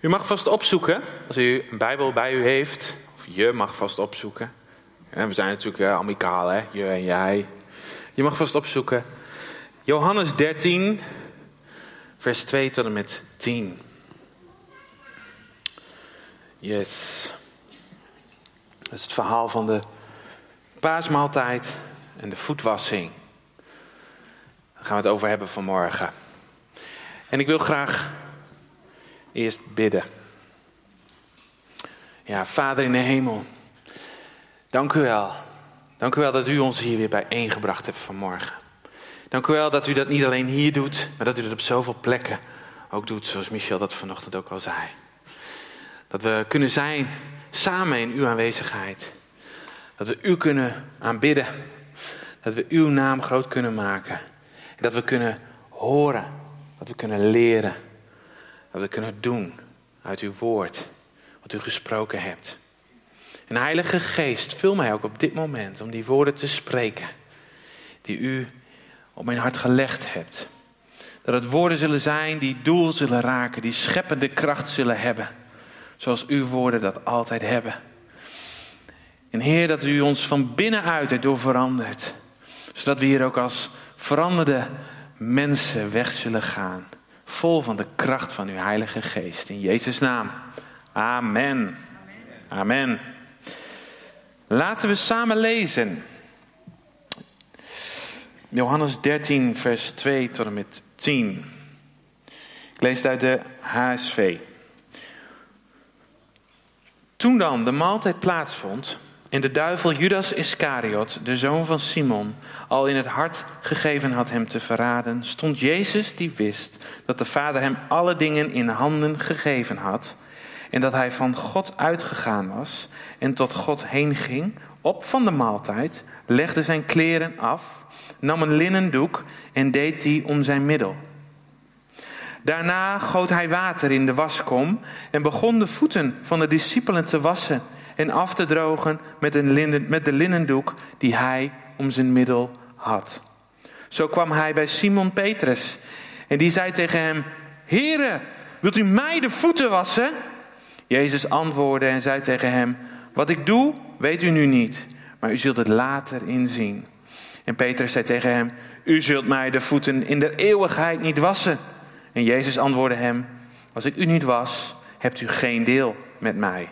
U mag vast opzoeken, als u een Bijbel bij u heeft, of je mag vast opzoeken. we zijn natuurlijk uh, amicaal, hè? je en jij. Je mag vast opzoeken. Johannes 13, vers 2 tot en met 10. Yes. Dat is het verhaal van de paasmaaltijd en de voetwassing. Daar gaan we het over hebben vanmorgen. En ik wil graag eerst bidden. Ja, Vader in de hemel, dank u wel. Dank u wel dat u ons hier weer bijeengebracht hebt vanmorgen. Dank u wel dat u dat niet alleen hier doet, maar dat u dat op zoveel plekken ook doet, zoals Michel dat vanochtend ook al zei. Dat we kunnen zijn samen in uw aanwezigheid. Dat we u kunnen aanbidden. Dat we uw naam groot kunnen maken. En dat we kunnen horen. Dat we kunnen leren. Dat we kunnen doen uit uw woord. Wat u gesproken hebt. En Heilige Geest, vul mij ook op dit moment om die woorden te spreken. Die u op mijn hart gelegd hebt. Dat het woorden zullen zijn die doel zullen raken, die scheppende kracht zullen hebben. Zoals uw woorden dat altijd hebben. En Heer, dat u ons van binnenuit erdoor verandert. Zodat we hier ook als veranderde mensen weg zullen gaan. Vol van de kracht van uw Heilige Geest. In Jezus' naam. Amen. Amen. Laten we samen lezen. Johannes 13, vers 2 tot en met 10. Ik lees het uit de HSV. Toen dan de maaltijd plaatsvond en de duivel Judas Iscariot, de zoon van Simon, al in het hart gegeven had hem te verraden, stond Jezus die wist dat de Vader hem alle dingen in handen gegeven had en dat hij van God uitgegaan was en tot God heen ging, op van de maaltijd, legde zijn kleren af, nam een linnen doek en deed die om zijn middel. Daarna goot hij water in de waskom en begon de voeten van de discipelen te wassen en af te drogen met, een met de linnendoek die hij om zijn middel had. Zo kwam hij bij Simon Petrus en die zei tegen hem: Heere, wilt u mij de voeten wassen? Jezus antwoordde en zei tegen hem: Wat ik doe, weet u nu niet, maar u zult het later inzien. En Petrus zei tegen hem: U zult mij de voeten in de eeuwigheid niet wassen. En Jezus antwoordde hem: Als ik u niet was, hebt u geen deel met mij.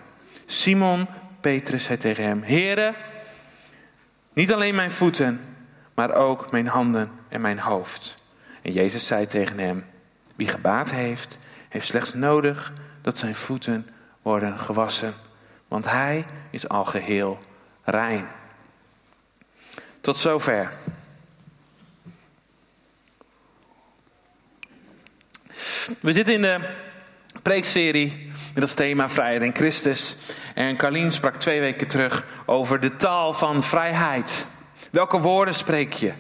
Simon Petrus zei tegen hem: Heere, niet alleen mijn voeten, maar ook mijn handen en mijn hoofd. En Jezus zei tegen hem: Wie gebaat heeft, heeft slechts nodig dat zijn voeten worden gewassen, want hij is al geheel rein. Tot zover. We zitten in de preekserie met als thema Vrijheid in Christus. En Carlien sprak twee weken terug over de taal van vrijheid. Welke woorden spreek je?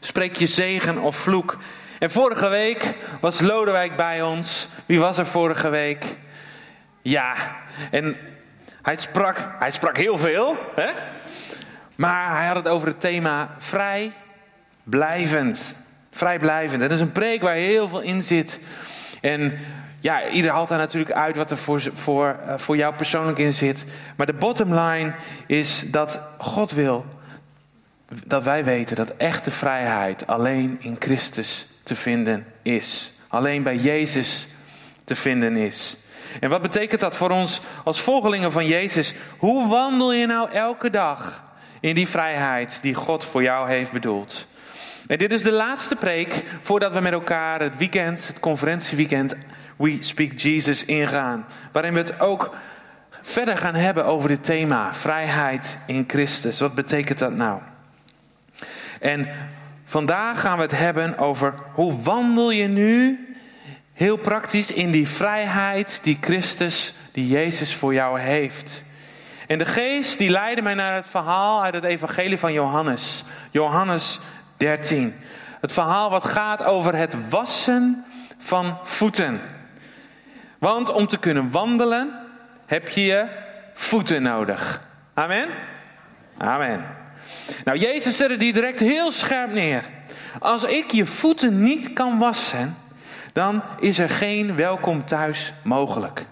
Spreek je zegen of vloek? En vorige week was Lodewijk bij ons. Wie was er vorige week? Ja, en hij sprak, hij sprak heel veel, hè? maar hij had het over het thema vrij blijvend. Vrijblijvend. Dat is een preek waar heel veel in zit. En ja, ieder haalt daar natuurlijk uit wat er voor, voor, uh, voor jou persoonlijk in zit. Maar de bottom line is dat God wil dat wij weten dat echte vrijheid alleen in Christus te vinden is. Alleen bij Jezus te vinden is. En wat betekent dat voor ons als volgelingen van Jezus? Hoe wandel je nou elke dag in die vrijheid die God voor jou heeft bedoeld? En dit is de laatste preek voordat we met elkaar het weekend, het conferentieweekend We Speak Jesus ingaan. Waarin we het ook verder gaan hebben over dit thema, vrijheid in Christus. Wat betekent dat nou? En vandaag gaan we het hebben over hoe wandel je nu heel praktisch in die vrijheid die Christus, die Jezus voor jou heeft. En de geest die leidde mij naar het verhaal uit het evangelie van Johannes. Johannes 13. Het verhaal wat gaat over het wassen van voeten. Want om te kunnen wandelen heb je je voeten nodig. Amen? Amen. Nou, Jezus zette die direct heel scherp neer. Als ik je voeten niet kan wassen, dan is er geen welkom thuis mogelijk.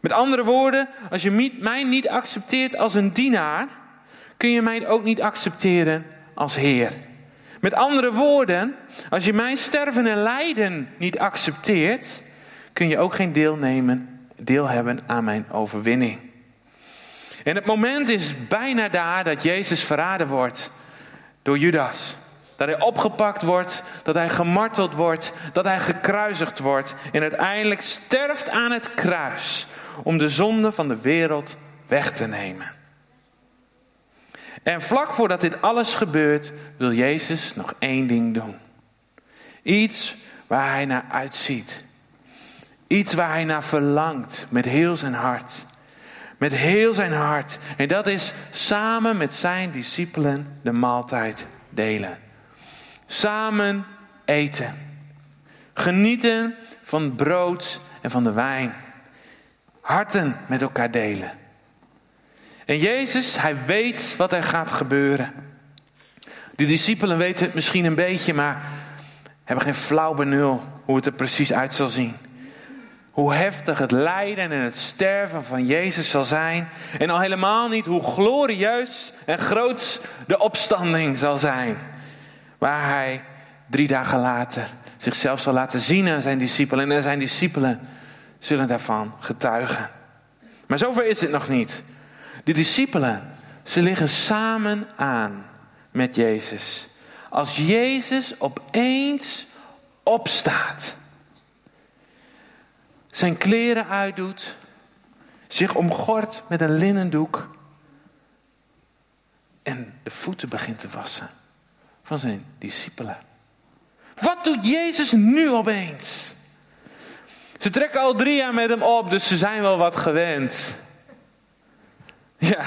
Met andere woorden, als je mij niet accepteert als een dienaar, kun je mij ook niet accepteren als Heer. Met andere woorden, als je mijn sterven en lijden niet accepteert, kun je ook geen deel, nemen, deel hebben aan mijn overwinning. En het moment is bijna daar dat Jezus verraden wordt door Judas. Dat hij opgepakt wordt, dat hij gemarteld wordt, dat hij gekruisigd wordt en uiteindelijk sterft aan het kruis om de zonde van de wereld weg te nemen. En vlak voordat dit alles gebeurt, wil Jezus nog één ding doen. Iets waar hij naar uitziet. Iets waar hij naar verlangt met heel zijn hart. Met heel zijn hart. En dat is samen met zijn discipelen de maaltijd delen. Samen eten. Genieten van brood en van de wijn. Harten met elkaar delen. En Jezus, hij weet wat er gaat gebeuren. De discipelen weten het misschien een beetje, maar hebben geen flauw benul hoe het er precies uit zal zien. Hoe heftig het lijden en het sterven van Jezus zal zijn. En al helemaal niet hoe glorieus en groot de opstanding zal zijn. Waar hij drie dagen later zichzelf zal laten zien aan zijn discipelen. En zijn discipelen zullen daarvan getuigen. Maar zover is het nog niet. De discipelen, ze liggen samen aan met Jezus. Als Jezus opeens opstaat, zijn kleren uitdoet, zich omgort met een linnen doek en de voeten begint te wassen van zijn discipelen. Wat doet Jezus nu opeens? Ze trekken al drie jaar met hem op, dus ze zijn wel wat gewend. Ja,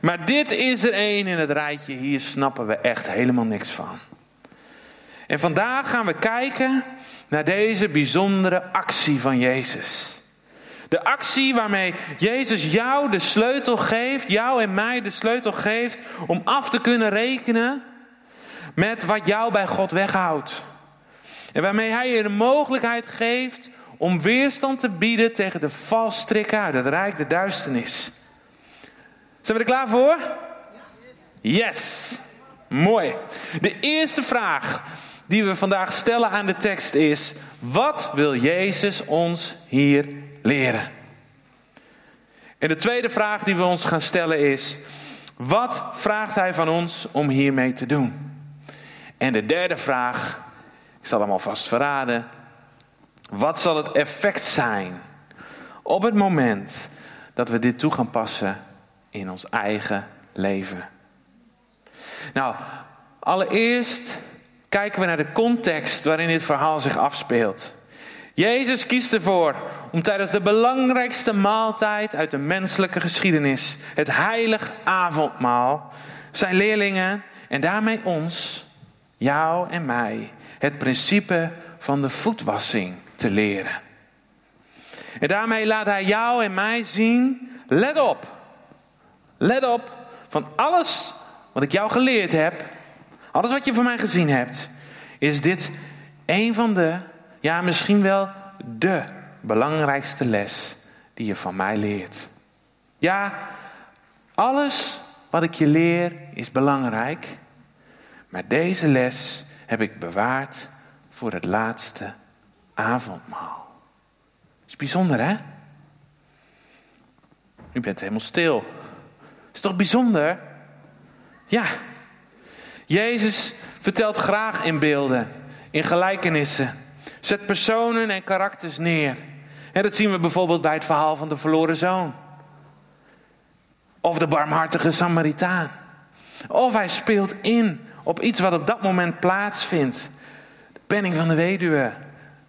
maar dit is er één in het rijtje. Hier snappen we echt helemaal niks van. En vandaag gaan we kijken naar deze bijzondere actie van Jezus. De actie waarmee Jezus jou de sleutel geeft, jou en mij de sleutel geeft om af te kunnen rekenen met wat jou bij God weghoudt. En waarmee Hij je de mogelijkheid geeft om weerstand te bieden tegen de valstrikken uit het rijk de duisternis. Zijn we er klaar voor? Yes. Mooi. De eerste vraag die we vandaag stellen aan de tekst is: wat wil Jezus ons hier leren? En de tweede vraag die we ons gaan stellen is: wat vraagt Hij van ons om hiermee te doen? En de derde vraag, ik zal hem alvast verraden: wat zal het effect zijn op het moment dat we dit toe gaan passen in ons eigen leven. Nou, allereerst kijken we naar de context waarin dit verhaal zich afspeelt. Jezus kiest ervoor om tijdens de belangrijkste maaltijd uit de menselijke geschiedenis, het heilig avondmaal, zijn leerlingen en daarmee ons, jou en mij, het principe van de voetwassing te leren. En daarmee laat hij jou en mij zien, let op, Let op, van alles wat ik jou geleerd heb, alles wat je van mij gezien hebt, is dit een van de, ja misschien wel de belangrijkste les die je van mij leert. Ja, alles wat ik je leer is belangrijk, maar deze les heb ik bewaard voor het laatste avondmaal. Is bijzonder, hè? U bent helemaal stil. Is toch bijzonder? Ja. Jezus vertelt graag in beelden, in gelijkenissen. Zet personen en karakters neer. En dat zien we bijvoorbeeld bij het verhaal van de verloren zoon. Of de barmhartige Samaritaan. Of hij speelt in op iets wat op dat moment plaatsvindt. De penning van de weduwe.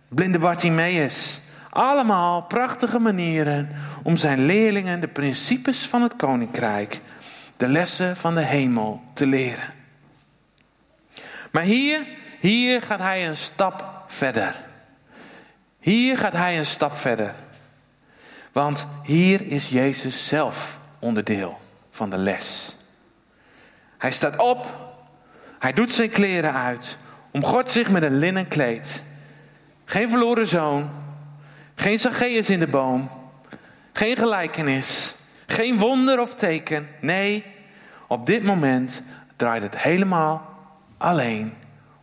Blinde Bartimaeus. Allemaal prachtige manieren om zijn leerlingen de principes van het koninkrijk, de lessen van de hemel te leren. Maar hier, hier gaat hij een stap verder. Hier gaat hij een stap verder. Want hier is Jezus zelf onderdeel van de les. Hij staat op, hij doet zijn kleren uit, omgort zich met een linnen kleed. Geen verloren zoon, geen Zacchaeus in de boom, geen gelijkenis, geen wonder of teken. Nee, op dit moment draait het helemaal alleen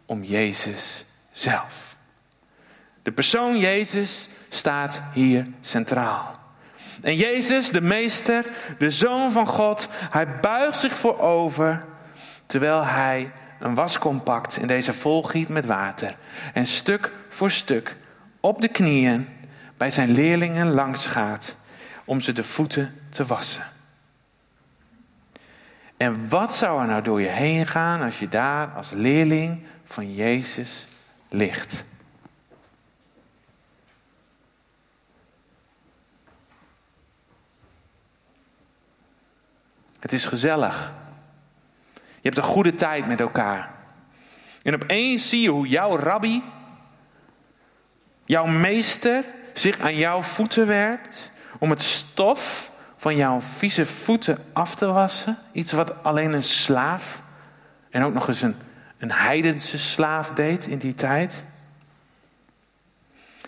om Jezus zelf. De persoon Jezus staat hier centraal. En Jezus, de Meester, de Zoon van God, hij buigt zich voorover terwijl hij een waskom pakt in deze volgiet met water en stuk voor stuk op de knieën bij zijn leerlingen langs gaat om ze de voeten te wassen. En wat zou er nou door je heen gaan als je daar als leerling van Jezus ligt? Het is gezellig. Je hebt een goede tijd met elkaar. En opeens zie je hoe jouw rabbi, jouw meester, zich aan jouw voeten werpt om het stof van jouw vieze voeten af te wassen. Iets wat alleen een slaaf en ook nog eens een, een heidense slaaf deed in die tijd.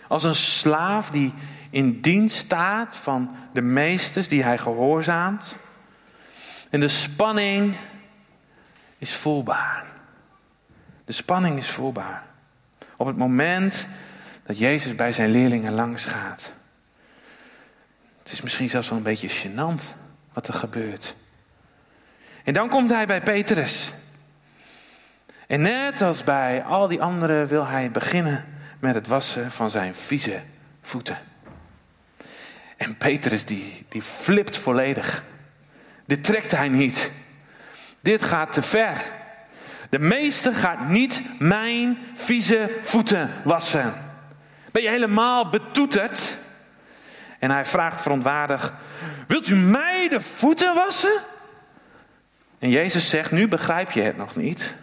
Als een slaaf die in dienst staat van de meesters die hij gehoorzaamt. En de spanning is voelbaar. De spanning is voelbaar. Op het moment dat Jezus bij zijn leerlingen langs gaat. Het is misschien zelfs wel een beetje gênant wat er gebeurt. En dan komt hij bij Petrus. En net als bij al die anderen wil hij beginnen met het wassen van zijn vieze voeten. En Petrus die, die flipt volledig. Dit trekt hij niet. Dit gaat te ver. De meester gaat niet mijn vieze voeten wassen. Ben je helemaal betoeterd? En hij vraagt verontwaardig: Wilt u mij de voeten wassen? En Jezus zegt: Nu begrijp je het nog niet,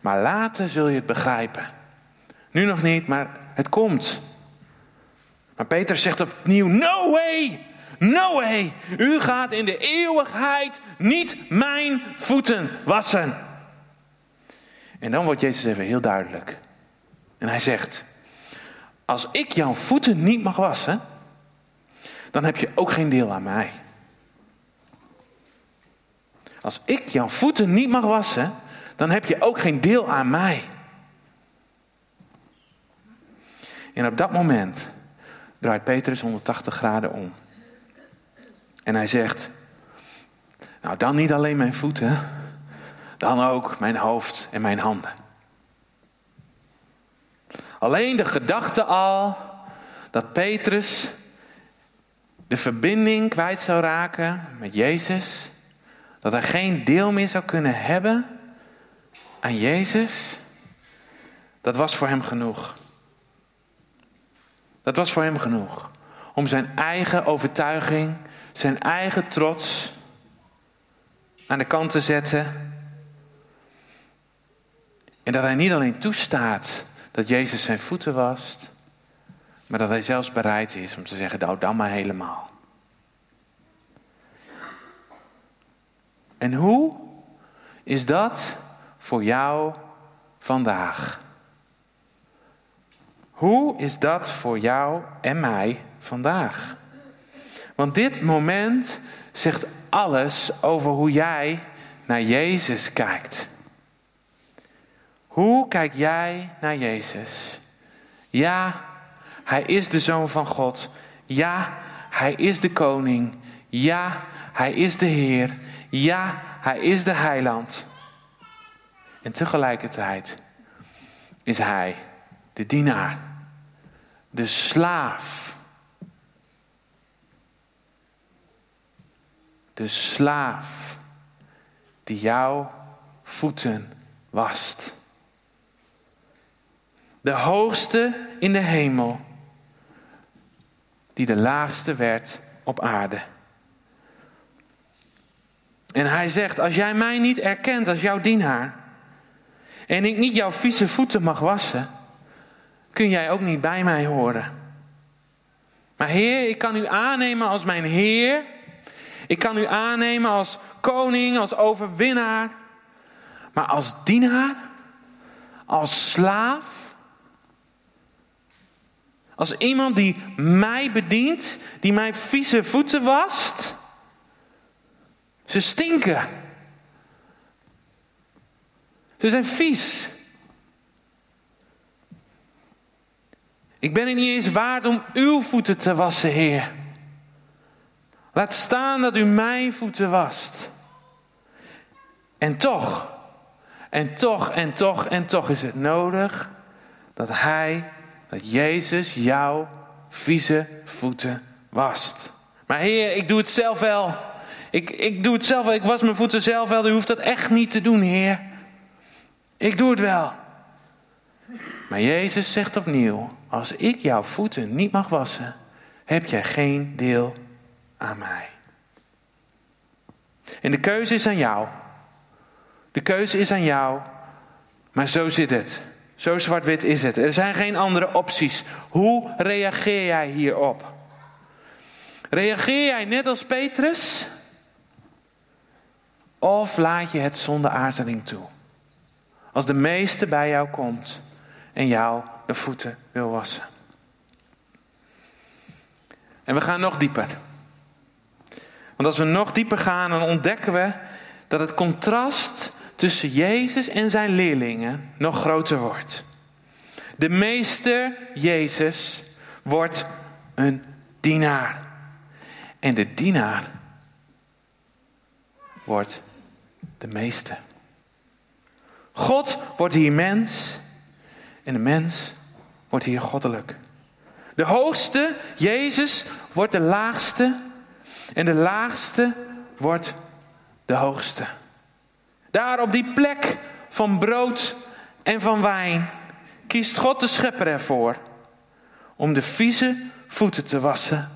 maar later zul je het begrijpen. Nu nog niet, maar het komt. Maar Peter zegt opnieuw: No way! No way! U gaat in de eeuwigheid niet mijn voeten wassen. En dan wordt Jezus even heel duidelijk. En hij zegt: Als ik jouw voeten niet mag wassen, dan heb je ook geen deel aan mij. Als ik jouw voeten niet mag wassen, dan heb je ook geen deel aan mij. En op dat moment draait Petrus 180 graden om. En hij zegt, nou dan niet alleen mijn voeten, dan ook mijn hoofd en mijn handen. Alleen de gedachte al dat Petrus de verbinding kwijt zou raken met Jezus, dat hij geen deel meer zou kunnen hebben aan Jezus, dat was voor hem genoeg. Dat was voor hem genoeg om zijn eigen overtuiging zijn eigen trots aan de kant te zetten. En dat hij niet alleen toestaat dat Jezus zijn voeten wast, maar dat hij zelfs bereid is om te zeggen, nou dan maar helemaal. En hoe is dat voor jou vandaag? Hoe is dat voor jou en mij vandaag? Want dit moment zegt alles over hoe jij naar Jezus kijkt. Hoe kijk jij naar Jezus? Ja, hij is de zoon van God. Ja, hij is de koning. Ja, hij is de Heer. Ja, hij is de heiland. En tegelijkertijd is hij de dienaar, de slaaf de slaaf die jouw voeten wast. De hoogste in de hemel, die de laagste werd op aarde. En hij zegt: Als jij mij niet erkent als jouw dienaar, en ik niet jouw vieze voeten mag wassen, kun jij ook niet bij mij horen. Maar Heer, ik kan u aannemen als mijn Heer ik kan u aannemen als koning, als overwinnaar. Maar als dienaar, als slaaf, als iemand die mij bedient, die mijn vieze voeten wast? Ze stinken. Ze zijn vies. Ik ben het niet eens waard om uw voeten te wassen, Heer. Laat staan dat u mijn voeten wast. En toch, en toch, en toch, en toch is het nodig dat Hij, dat Jezus jouw vieze voeten wast. Maar Heer, ik doe het zelf wel. Ik, ik doe het zelf wel. Ik was mijn voeten zelf wel. U hoeft dat echt niet te doen, Heer. Ik doe het wel. Maar Jezus zegt opnieuw: Als ik jouw voeten niet mag wassen, heb jij geen deel aan mij. En de keuze is aan jou. De keuze is aan jou. Maar zo zit het. Zo zwart-wit is het. Er zijn geen andere opties. Hoe reageer jij hierop? Reageer jij net als Petrus? Of laat je het zonder aarzeling toe? Als de meeste bij jou komt en jou de voeten wil wassen. En we gaan nog dieper. Want als we nog dieper gaan, dan ontdekken we dat het contrast tussen Jezus en zijn leerlingen nog groter wordt. De meester Jezus wordt een dienaar. En de dienaar wordt de meeste. God wordt hier mens en de mens wordt hier goddelijk. De hoogste, Jezus, wordt de laagste en de laagste wordt de hoogste. Daar op die plek van brood en van wijn kiest God de schepper ervoor om de vieze voeten te wassen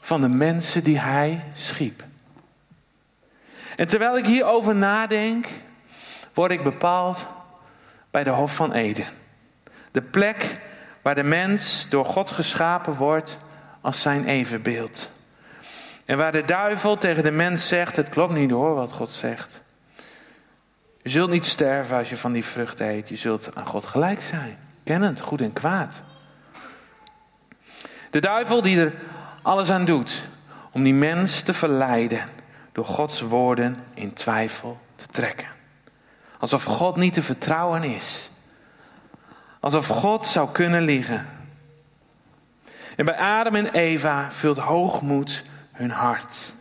van de mensen die hij schiep. En terwijl ik hierover nadenk, word ik bepaald bij de Hof van Eden. De plek waar de mens door God geschapen wordt als zijn evenbeeld. En waar de duivel tegen de mens zegt: Het klopt niet hoor wat God zegt. Je zult niet sterven als je van die vrucht eet. Je zult aan God gelijk zijn. Kennend, goed en kwaad. De duivel die er alles aan doet om die mens te verleiden door Gods woorden in twijfel te trekken. Alsof God niet te vertrouwen is. Alsof God zou kunnen liegen. En bij Adam en Eva vult hoogmoed hun hart.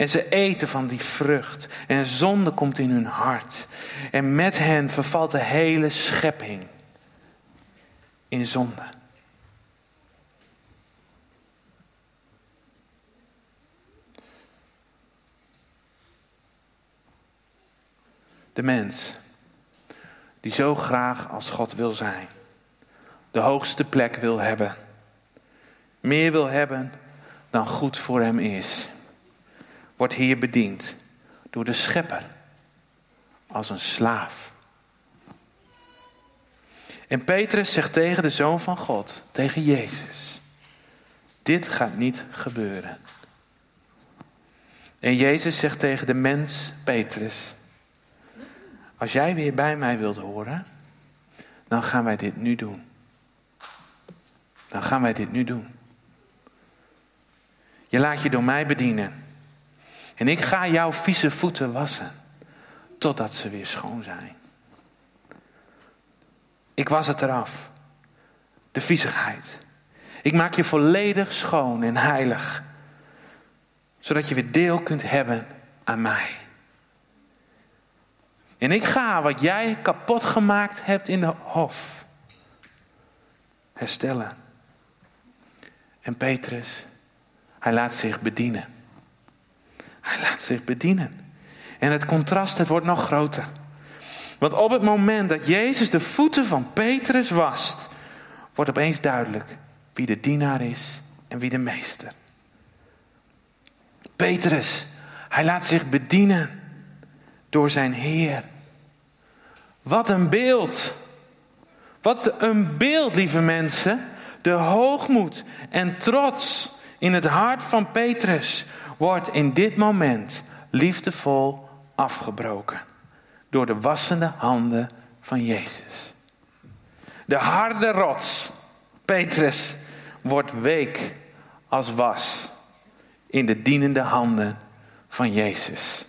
En ze eten van die vrucht. En zonde komt in hun hart. En met hen vervalt de hele schepping in zonde. De mens die zo graag als God wil zijn, de hoogste plek wil hebben, meer wil hebben dan goed voor hem is, wordt hier bediend door de schepper als een slaaf. En Petrus zegt tegen de zoon van God, tegen Jezus, dit gaat niet gebeuren. En Jezus zegt tegen de mens Petrus, als jij weer bij mij wilt horen, dan gaan wij dit nu doen. Dan gaan wij dit nu doen. Je laat je door mij bedienen. En ik ga jouw vieze voeten wassen. Totdat ze weer schoon zijn. Ik was het eraf. De viezigheid. Ik maak je volledig schoon en heilig. Zodat je weer deel kunt hebben aan mij. En ik ga wat jij kapot gemaakt hebt in de hof herstellen. En Petrus, hij laat zich bedienen. Hij laat zich bedienen. En het contrast, het wordt nog groter. Want op het moment dat Jezus de voeten van Petrus wast, wordt opeens duidelijk wie de dienaar is en wie de meester. Petrus, hij laat zich bedienen door zijn Heer. Wat een beeld. Wat een beeld, lieve mensen. De hoogmoed en trots in het hart van Petrus wordt in dit moment liefdevol afgebroken door de wassende handen van Jezus. De harde rots, Petrus, wordt week als was in de dienende handen van Jezus.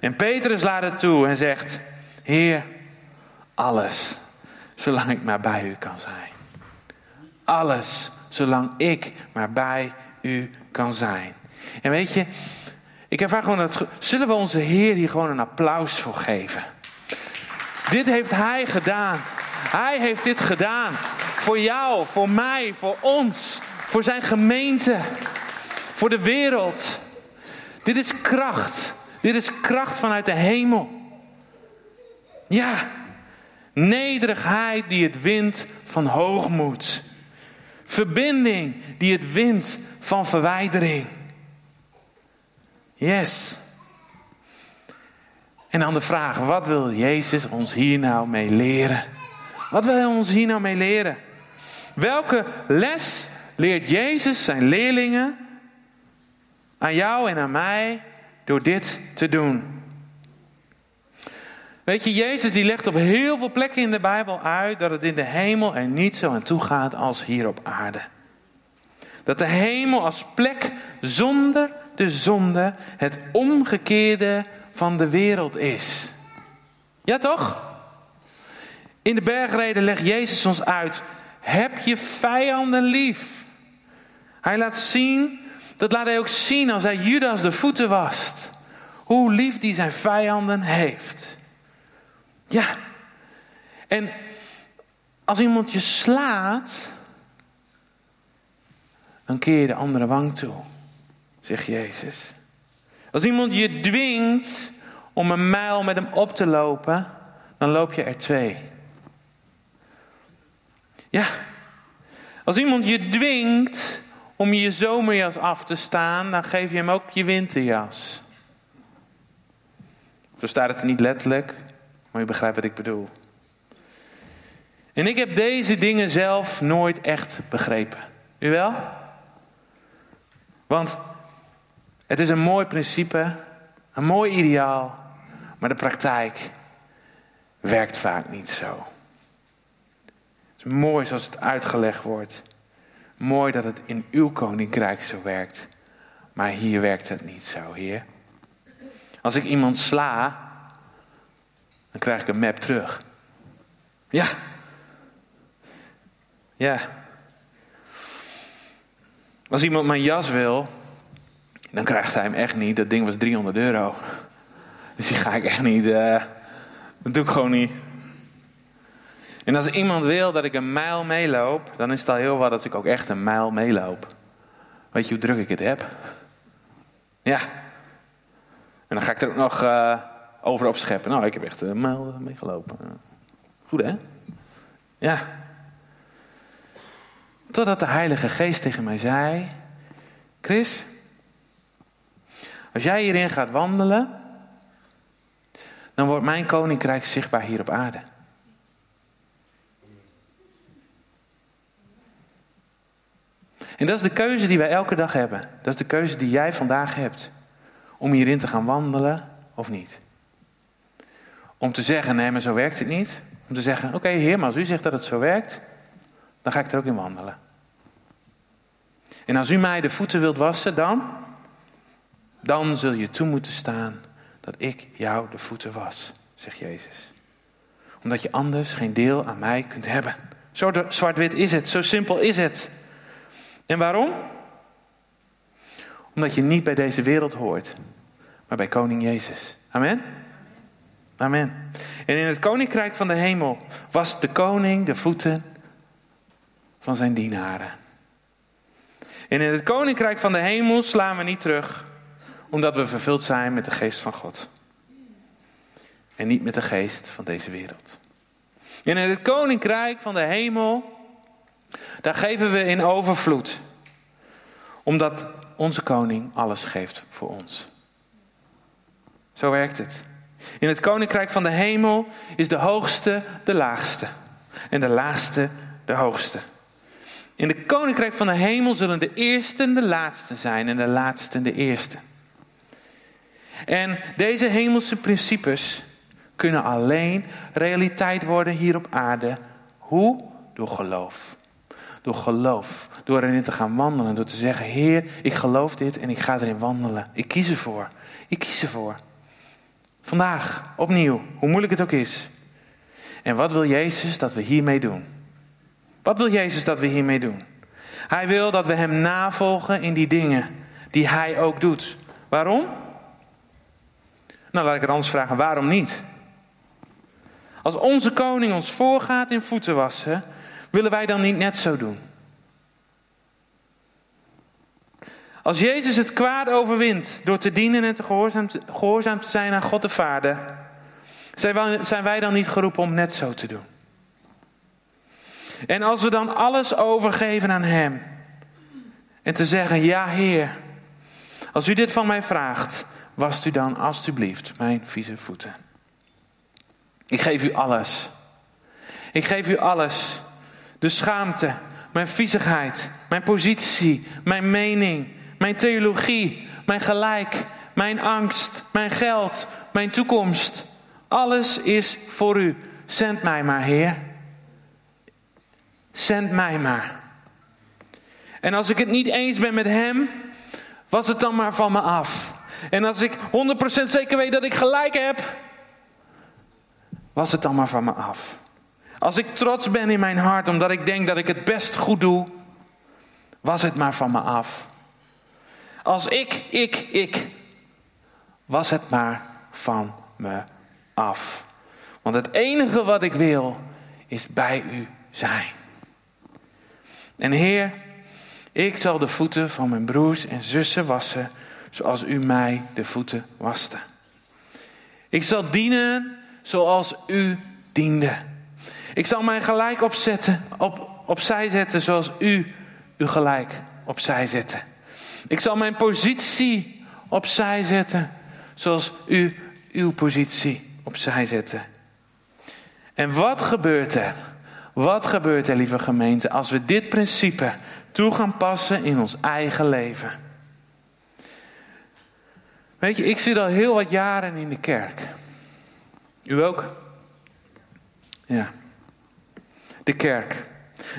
En Petrus laat het toe en zegt: Heer, alles, zolang ik maar bij u kan zijn. Alles, zolang ik maar bij u kan zijn. En weet je, ik ervaar gewoon dat. Zullen we onze Heer hier gewoon een applaus voor geven? Dit heeft Hij gedaan. Hij heeft dit gedaan. Voor jou, voor mij, voor ons, voor zijn gemeente, voor de wereld. Dit is kracht. Dit is kracht vanuit de hemel. Ja, nederigheid die het wint van hoogmoed. Verbinding die het wint van verwijdering. Yes. En dan de vraag, wat wil Jezus ons hier nou mee leren? Wat wil hij ons hier nou mee leren? Welke les leert Jezus zijn leerlingen aan jou en aan mij door dit te doen? Weet je, Jezus die legt op heel veel plekken in de Bijbel uit dat het in de hemel er niet zo aan toe gaat als hier op aarde. Dat de hemel als plek zonder de zonde het omgekeerde van de wereld is. Ja toch? In de bergreden legt Jezus ons uit: heb je vijanden lief. Hij laat zien, dat laat hij ook zien als hij Judas de voeten wast. Hoe lief die zijn vijanden heeft. Ja. En als iemand je slaat, dan keer je de andere wang toe, zegt Jezus. Als iemand je dwingt om een mijl met hem op te lopen, dan loop je er twee. Ja, als iemand je dwingt om je zomerjas af te staan, dan geef je hem ook je winterjas. Zo staat het niet letterlijk, maar je begrijpt wat ik bedoel. En ik heb deze dingen zelf nooit echt begrepen. U wel? Want het is een mooi principe, een mooi ideaal, maar de praktijk werkt vaak niet zo. Het is mooi zoals het uitgelegd wordt. Mooi dat het in uw koninkrijk zo werkt. Maar hier werkt het niet zo, Heer. Als ik iemand sla, dan krijg ik een map terug. Ja. Ja. Als iemand mijn jas wil, dan krijgt hij hem echt niet. Dat ding was 300 euro. Dus die ga ik echt niet. Uh, dat doe ik gewoon niet. En als iemand wil dat ik een mijl meeloop, dan is het al heel wat als ik ook echt een mijl meeloop. Weet je hoe druk ik het heb? Ja. En dan ga ik er ook nog uh, over opscheppen. Nou, ik heb echt een mijl meegelopen. Goed hè? Ja. Totdat de Heilige Geest tegen mij zei: Chris, als jij hierin gaat wandelen, dan wordt mijn koninkrijk zichtbaar hier op aarde. En dat is de keuze die wij elke dag hebben. Dat is de keuze die jij vandaag hebt. Om hierin te gaan wandelen of niet. Om te zeggen, nee, maar zo werkt het niet. Om te zeggen, oké heer, maar als u zegt dat het zo werkt, dan ga ik er ook in wandelen. En als u mij de voeten wilt wassen, dan, dan zul je toe moeten staan dat ik jou de voeten was, zegt Jezus. Omdat je anders geen deel aan mij kunt hebben. Zo zwart-wit is het, zo simpel is het. En waarom? Omdat je niet bij deze wereld hoort, maar bij Koning Jezus. Amen? Amen. En in het koninkrijk van de hemel was de koning de voeten van zijn dienaren. En in het koninkrijk van de hemel slaan we niet terug, omdat we vervuld zijn met de geest van God. En niet met de geest van deze wereld. En in het koninkrijk van de hemel daar geven we in overvloed. Omdat onze koning alles geeft voor ons. Zo werkt het. In het koninkrijk van de hemel is de hoogste de laagste. En de laagste de hoogste. In het koninkrijk van de hemel zullen de eersten de laatste zijn en de laatste de eerste. En deze hemelse principes kunnen alleen realiteit worden hier op aarde. Hoe? Door geloof. Door geloof door erin te gaan wandelen. Door te zeggen, Heer, ik geloof dit en ik ga erin wandelen. Ik kies ervoor. Ik kies ervoor. Vandaag, opnieuw, hoe moeilijk het ook is. En wat wil Jezus dat we hiermee doen? Wat wil Jezus dat we hiermee doen? Hij wil dat we Hem navolgen in die dingen die Hij ook doet. Waarom? Nou, laat ik het anders vragen. Waarom niet? Als onze koning ons voorgaat in voeten wassen, willen wij dan niet net zo doen? Als Jezus het kwaad overwint door te dienen en te gehoorzaam, te, gehoorzaam te zijn aan God de Vader, zijn wij dan niet geroepen om net zo te doen? En als we dan alles overgeven aan Hem en te zeggen, ja Heer, als u dit van mij vraagt, wast u dan alstublieft mijn vieze voeten. Ik geef u alles. Ik geef u alles. De schaamte, mijn viezigheid, mijn positie, mijn mening, mijn theologie, mijn gelijk, mijn angst, mijn geld, mijn toekomst. Alles is voor u. Zend mij maar, Heer. Zend mij maar. En als ik het niet eens ben met Hem, was het dan maar van me af. En als ik 100% zeker weet dat ik gelijk heb, was het dan maar van me af. Als ik trots ben in mijn hart omdat ik denk dat ik het best goed doe, was het maar van me af. Als ik, ik, ik, was het maar van me af. Want het enige wat ik wil is bij u zijn. En Heer, ik zal de voeten van mijn broers en zussen wassen zoals u mij de voeten waste. Ik zal dienen zoals u diende. Ik zal mijn gelijk opzetten, op, opzij zetten zoals u uw gelijk opzij zette. Ik zal mijn positie opzij zetten zoals u uw positie opzij zette. En wat gebeurt er? Wat gebeurt er, lieve gemeente, als we dit principe toe gaan passen in ons eigen leven? Weet je, ik zit al heel wat jaren in de kerk. U ook? Ja. De kerk.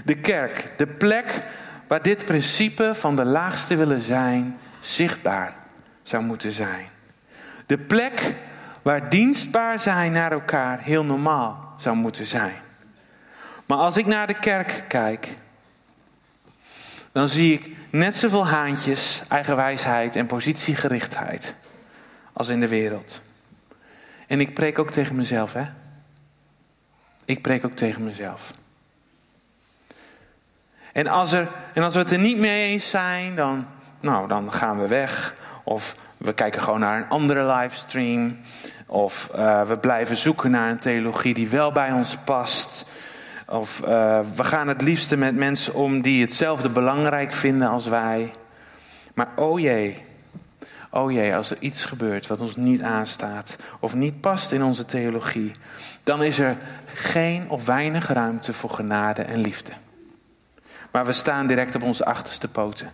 De kerk. De plek waar dit principe van de laagste willen zijn zichtbaar zou moeten zijn. De plek waar dienstbaar zijn naar elkaar heel normaal zou moeten zijn. Maar als ik naar de kerk kijk, dan zie ik net zoveel haantjes, eigenwijsheid en positiegerichtheid als in de wereld. En ik preek ook tegen mezelf, hè? Ik preek ook tegen mezelf. En als, er, en als we het er niet mee eens zijn, dan, nou, dan gaan we weg. Of we kijken gewoon naar een andere livestream. Of uh, we blijven zoeken naar een theologie die wel bij ons past. Of uh, we gaan het liefste met mensen om die hetzelfde belangrijk vinden als wij. Maar oh jee, oh jee, als er iets gebeurt wat ons niet aanstaat of niet past in onze theologie, dan is er geen of weinig ruimte voor genade en liefde. Maar we staan direct op onze achterste poten.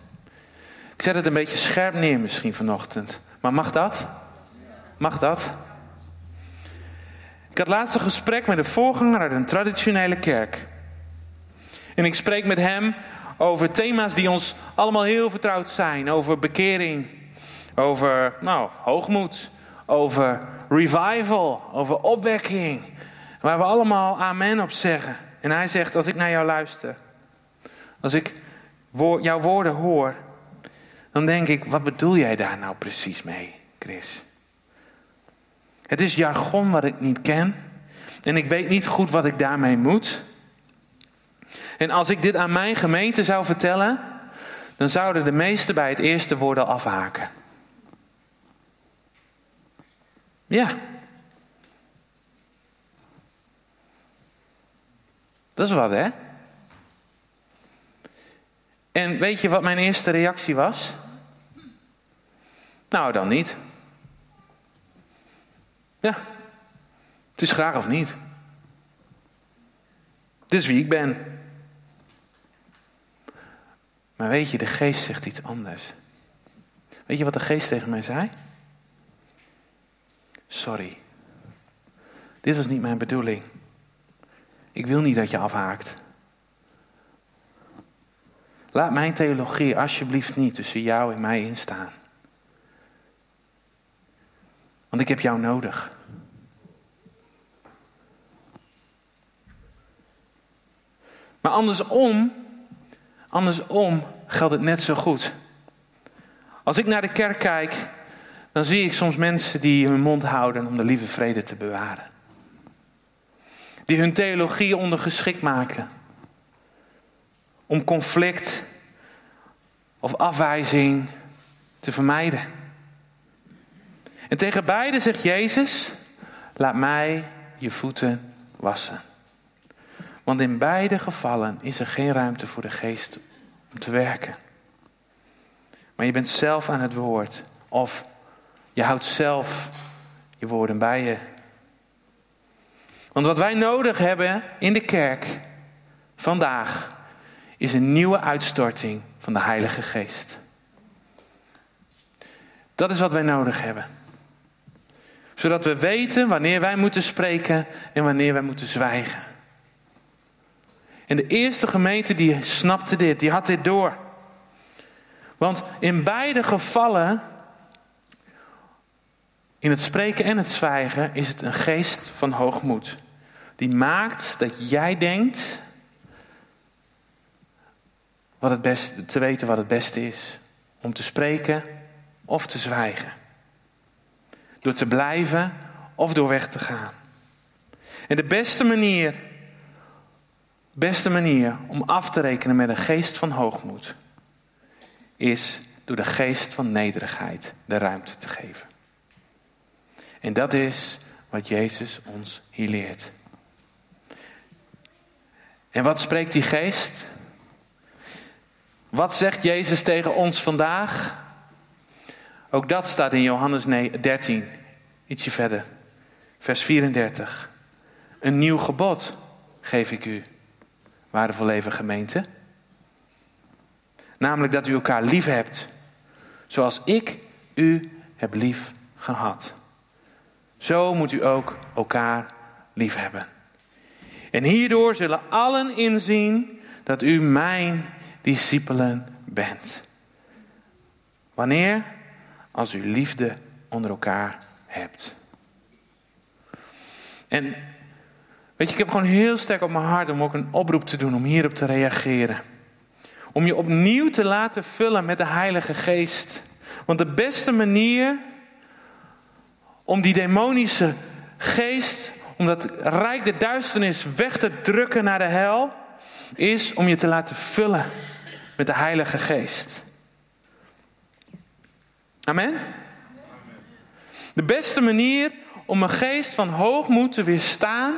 Ik zet het een beetje scherp neer misschien vanochtend. Maar mag dat? Mag dat? Ik had laatst een gesprek met een voorganger uit een traditionele kerk. En ik spreek met hem over thema's die ons allemaal heel vertrouwd zijn. Over bekering, over nou, hoogmoed, over revival, over opwekking. Waar we allemaal amen op zeggen. En hij zegt, als ik naar jou luister, als ik jouw woorden hoor, dan denk ik, wat bedoel jij daar nou precies mee, Chris? Het is jargon wat ik niet ken. En ik weet niet goed wat ik daarmee moet. En als ik dit aan mijn gemeente zou vertellen, dan zouden de meesten bij het eerste woord al afhaken. Ja. Dat is wat, hè? En weet je wat mijn eerste reactie was? Nou, dan niet. Ja, het is graag of niet. Dit is wie ik ben. Maar weet je, de geest zegt iets anders. Weet je wat de geest tegen mij zei? Sorry. Dit was niet mijn bedoeling. Ik wil niet dat je afhaakt. Laat mijn theologie alsjeblieft niet tussen jou en mij instaan. Want ik heb jou nodig. Maar andersom, andersom geldt het net zo goed. Als ik naar de kerk kijk, dan zie ik soms mensen die hun mond houden om de lieve vrede te bewaren. Die hun theologie ondergeschikt maken. Om conflict of afwijzing te vermijden. En tegen beide zegt Jezus: Laat mij je voeten wassen. Want in beide gevallen is er geen ruimte voor de geest om te werken. Maar je bent zelf aan het woord. Of je houdt zelf je woorden bij je. Want wat wij nodig hebben in de kerk vandaag is een nieuwe uitstorting van de Heilige Geest. Dat is wat wij nodig hebben. Zodat we weten wanneer wij moeten spreken en wanneer wij moeten zwijgen. En de eerste gemeente die snapte dit, die had dit door. Want in beide gevallen, in het spreken en het zwijgen, is het een geest van hoogmoed. Die maakt dat jij denkt wat het beste, te weten wat het beste is. Om te spreken of te zwijgen. Door te blijven of door weg te gaan. En de beste manier, beste manier om af te rekenen met een geest van hoogmoed is door de geest van nederigheid de ruimte te geven. En dat is wat Jezus ons hier leert. En wat spreekt die geest? Wat zegt Jezus tegen ons vandaag? Ook dat staat in Johannes 13, ietsje verder, vers 34. Een nieuw gebod geef ik u, waardevolle leven gemeente. Namelijk dat u elkaar lief hebt, zoals ik u heb lief gehad. Zo moet u ook elkaar lief hebben. En hierdoor zullen allen inzien dat u mijn discipelen bent. Wanneer? Als u liefde onder elkaar hebt. En weet je, ik heb gewoon heel sterk op mijn hart om ook een oproep te doen om hierop te reageren. Om je opnieuw te laten vullen met de Heilige Geest. Want de beste manier om die demonische geest, om dat rijk de duisternis weg te drukken naar de hel, is om je te laten vullen met de Heilige Geest. Amen? De beste manier om een geest van hoogmoed te weerstaan,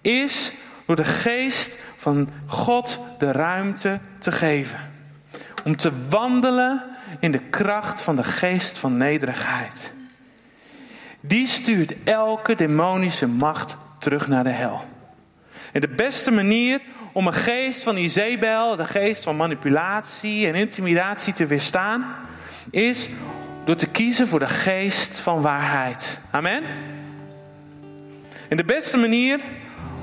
is door de geest van God de ruimte te geven. Om te wandelen in de kracht van de geest van nederigheid. Die stuurt elke demonische macht terug naar de hel. En de beste manier om een geest van Izebel, de geest van manipulatie en intimidatie te weerstaan, is door te kiezen voor de geest van waarheid. Amen. En de beste manier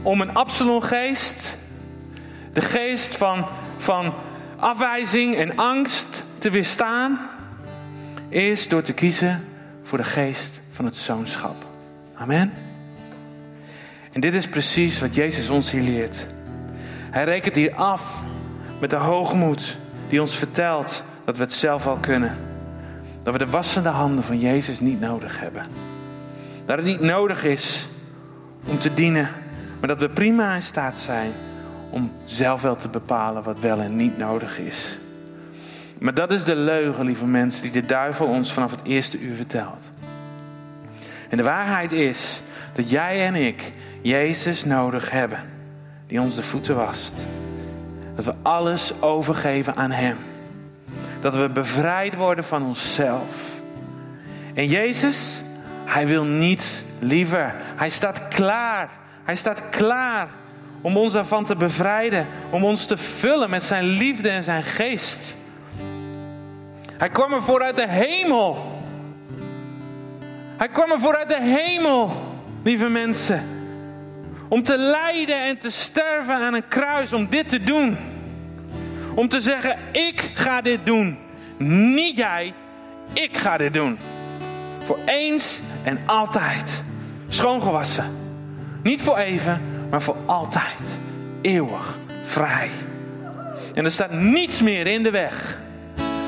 om een Absalon-geest de geest van, van afwijzing en angst te weerstaan, is door te kiezen voor de geest van het zoonschap. Amen. En dit is precies wat Jezus ons hier leert. Hij rekent hier af met de hoogmoed die ons vertelt dat we het zelf al kunnen. Dat we de wassende handen van Jezus niet nodig hebben. Dat het niet nodig is om te dienen, maar dat we prima in staat zijn om zelf wel te bepalen wat wel en niet nodig is. Maar dat is de leugen, lieve mensen, die de duivel ons vanaf het eerste uur vertelt. En de waarheid is dat jij en ik Jezus nodig hebben, die ons de voeten wast. Dat we alles overgeven aan Hem. Dat we bevrijd worden van onszelf. En Jezus, Hij wil niets liever. Hij staat klaar. Hij staat klaar om ons daarvan te bevrijden. Om ons te vullen met zijn liefde en zijn geest. Hij kwam er vooruit de hemel. Hij kwam er vooruit de hemel, lieve mensen. Om te lijden en te sterven aan een kruis, om dit te doen. Om te zeggen, ik ga dit doen. Niet jij, ik ga dit doen. Voor eens en altijd. Schoongewassen. Niet voor even, maar voor altijd. Eeuwig vrij. En er staat niets meer in de weg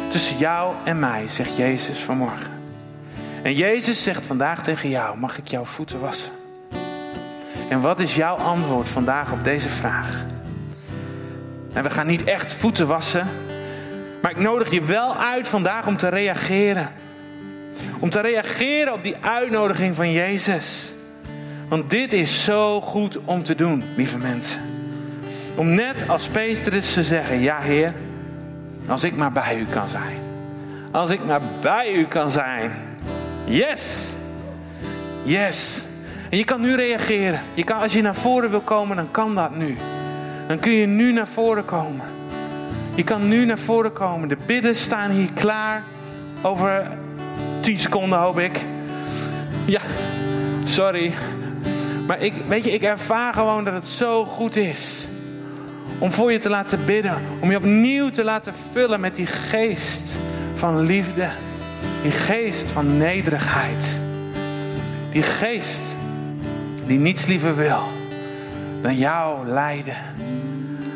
tussen jou en mij, zegt Jezus vanmorgen. En Jezus zegt vandaag tegen jou: Mag ik jouw voeten wassen? En wat is jouw antwoord vandaag op deze vraag? En we gaan niet echt voeten wassen, maar ik nodig je wel uit vandaag om te reageren. Om te reageren op die uitnodiging van Jezus. Want dit is zo goed om te doen, lieve mensen. Om net als Petrus te zeggen: Ja, Heer, als ik maar bij u kan zijn. Als ik maar bij u kan zijn. Yes! Yes! En je kan nu reageren. Je kan, als je naar voren wil komen, dan kan dat nu. Dan kun je nu naar voren komen. Je kan nu naar voren komen. De bidden staan hier klaar. Over 10 seconden hoop ik. Ja, sorry. Maar ik, weet je, ik ervaar gewoon dat het zo goed is. Om voor je te laten bidden. Om je opnieuw te laten vullen met die geest van liefde. Die geest van nederigheid. Die geest die niets liever wil dan jou leiden.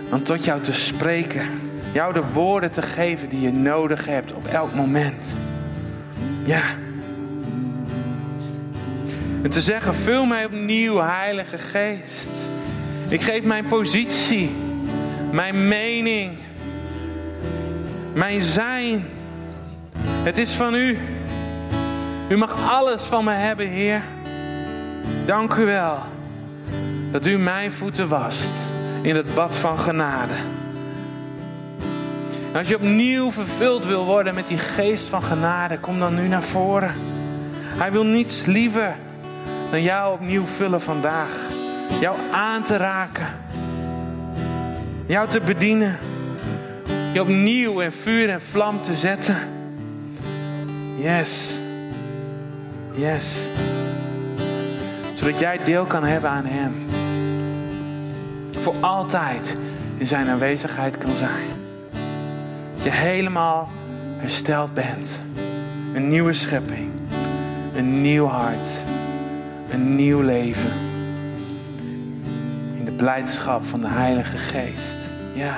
Dan tot jou te spreken. Jou de woorden te geven die je nodig hebt op elk moment. Ja. En te zeggen, vul mij opnieuw, Heilige Geest. Ik geef mijn positie, mijn mening, mijn zijn. Het is van u. U mag alles van me hebben, Heer. Dank u wel dat u mijn voeten wast in het bad van genade. En als je opnieuw vervuld wil worden met die geest van genade, kom dan nu naar voren. Hij wil niets liever dan jou opnieuw vullen vandaag. Jou aan te raken. Jou te bedienen. Je opnieuw in vuur en vlam te zetten. Yes. Yes. Zodat jij deel kan hebben aan Hem. Voor altijd in Zijn aanwezigheid kan zijn. Dat je helemaal hersteld bent. Een nieuwe schepping. Een nieuw hart. Een nieuw leven. In de blijdschap van de Heilige Geest. Ja.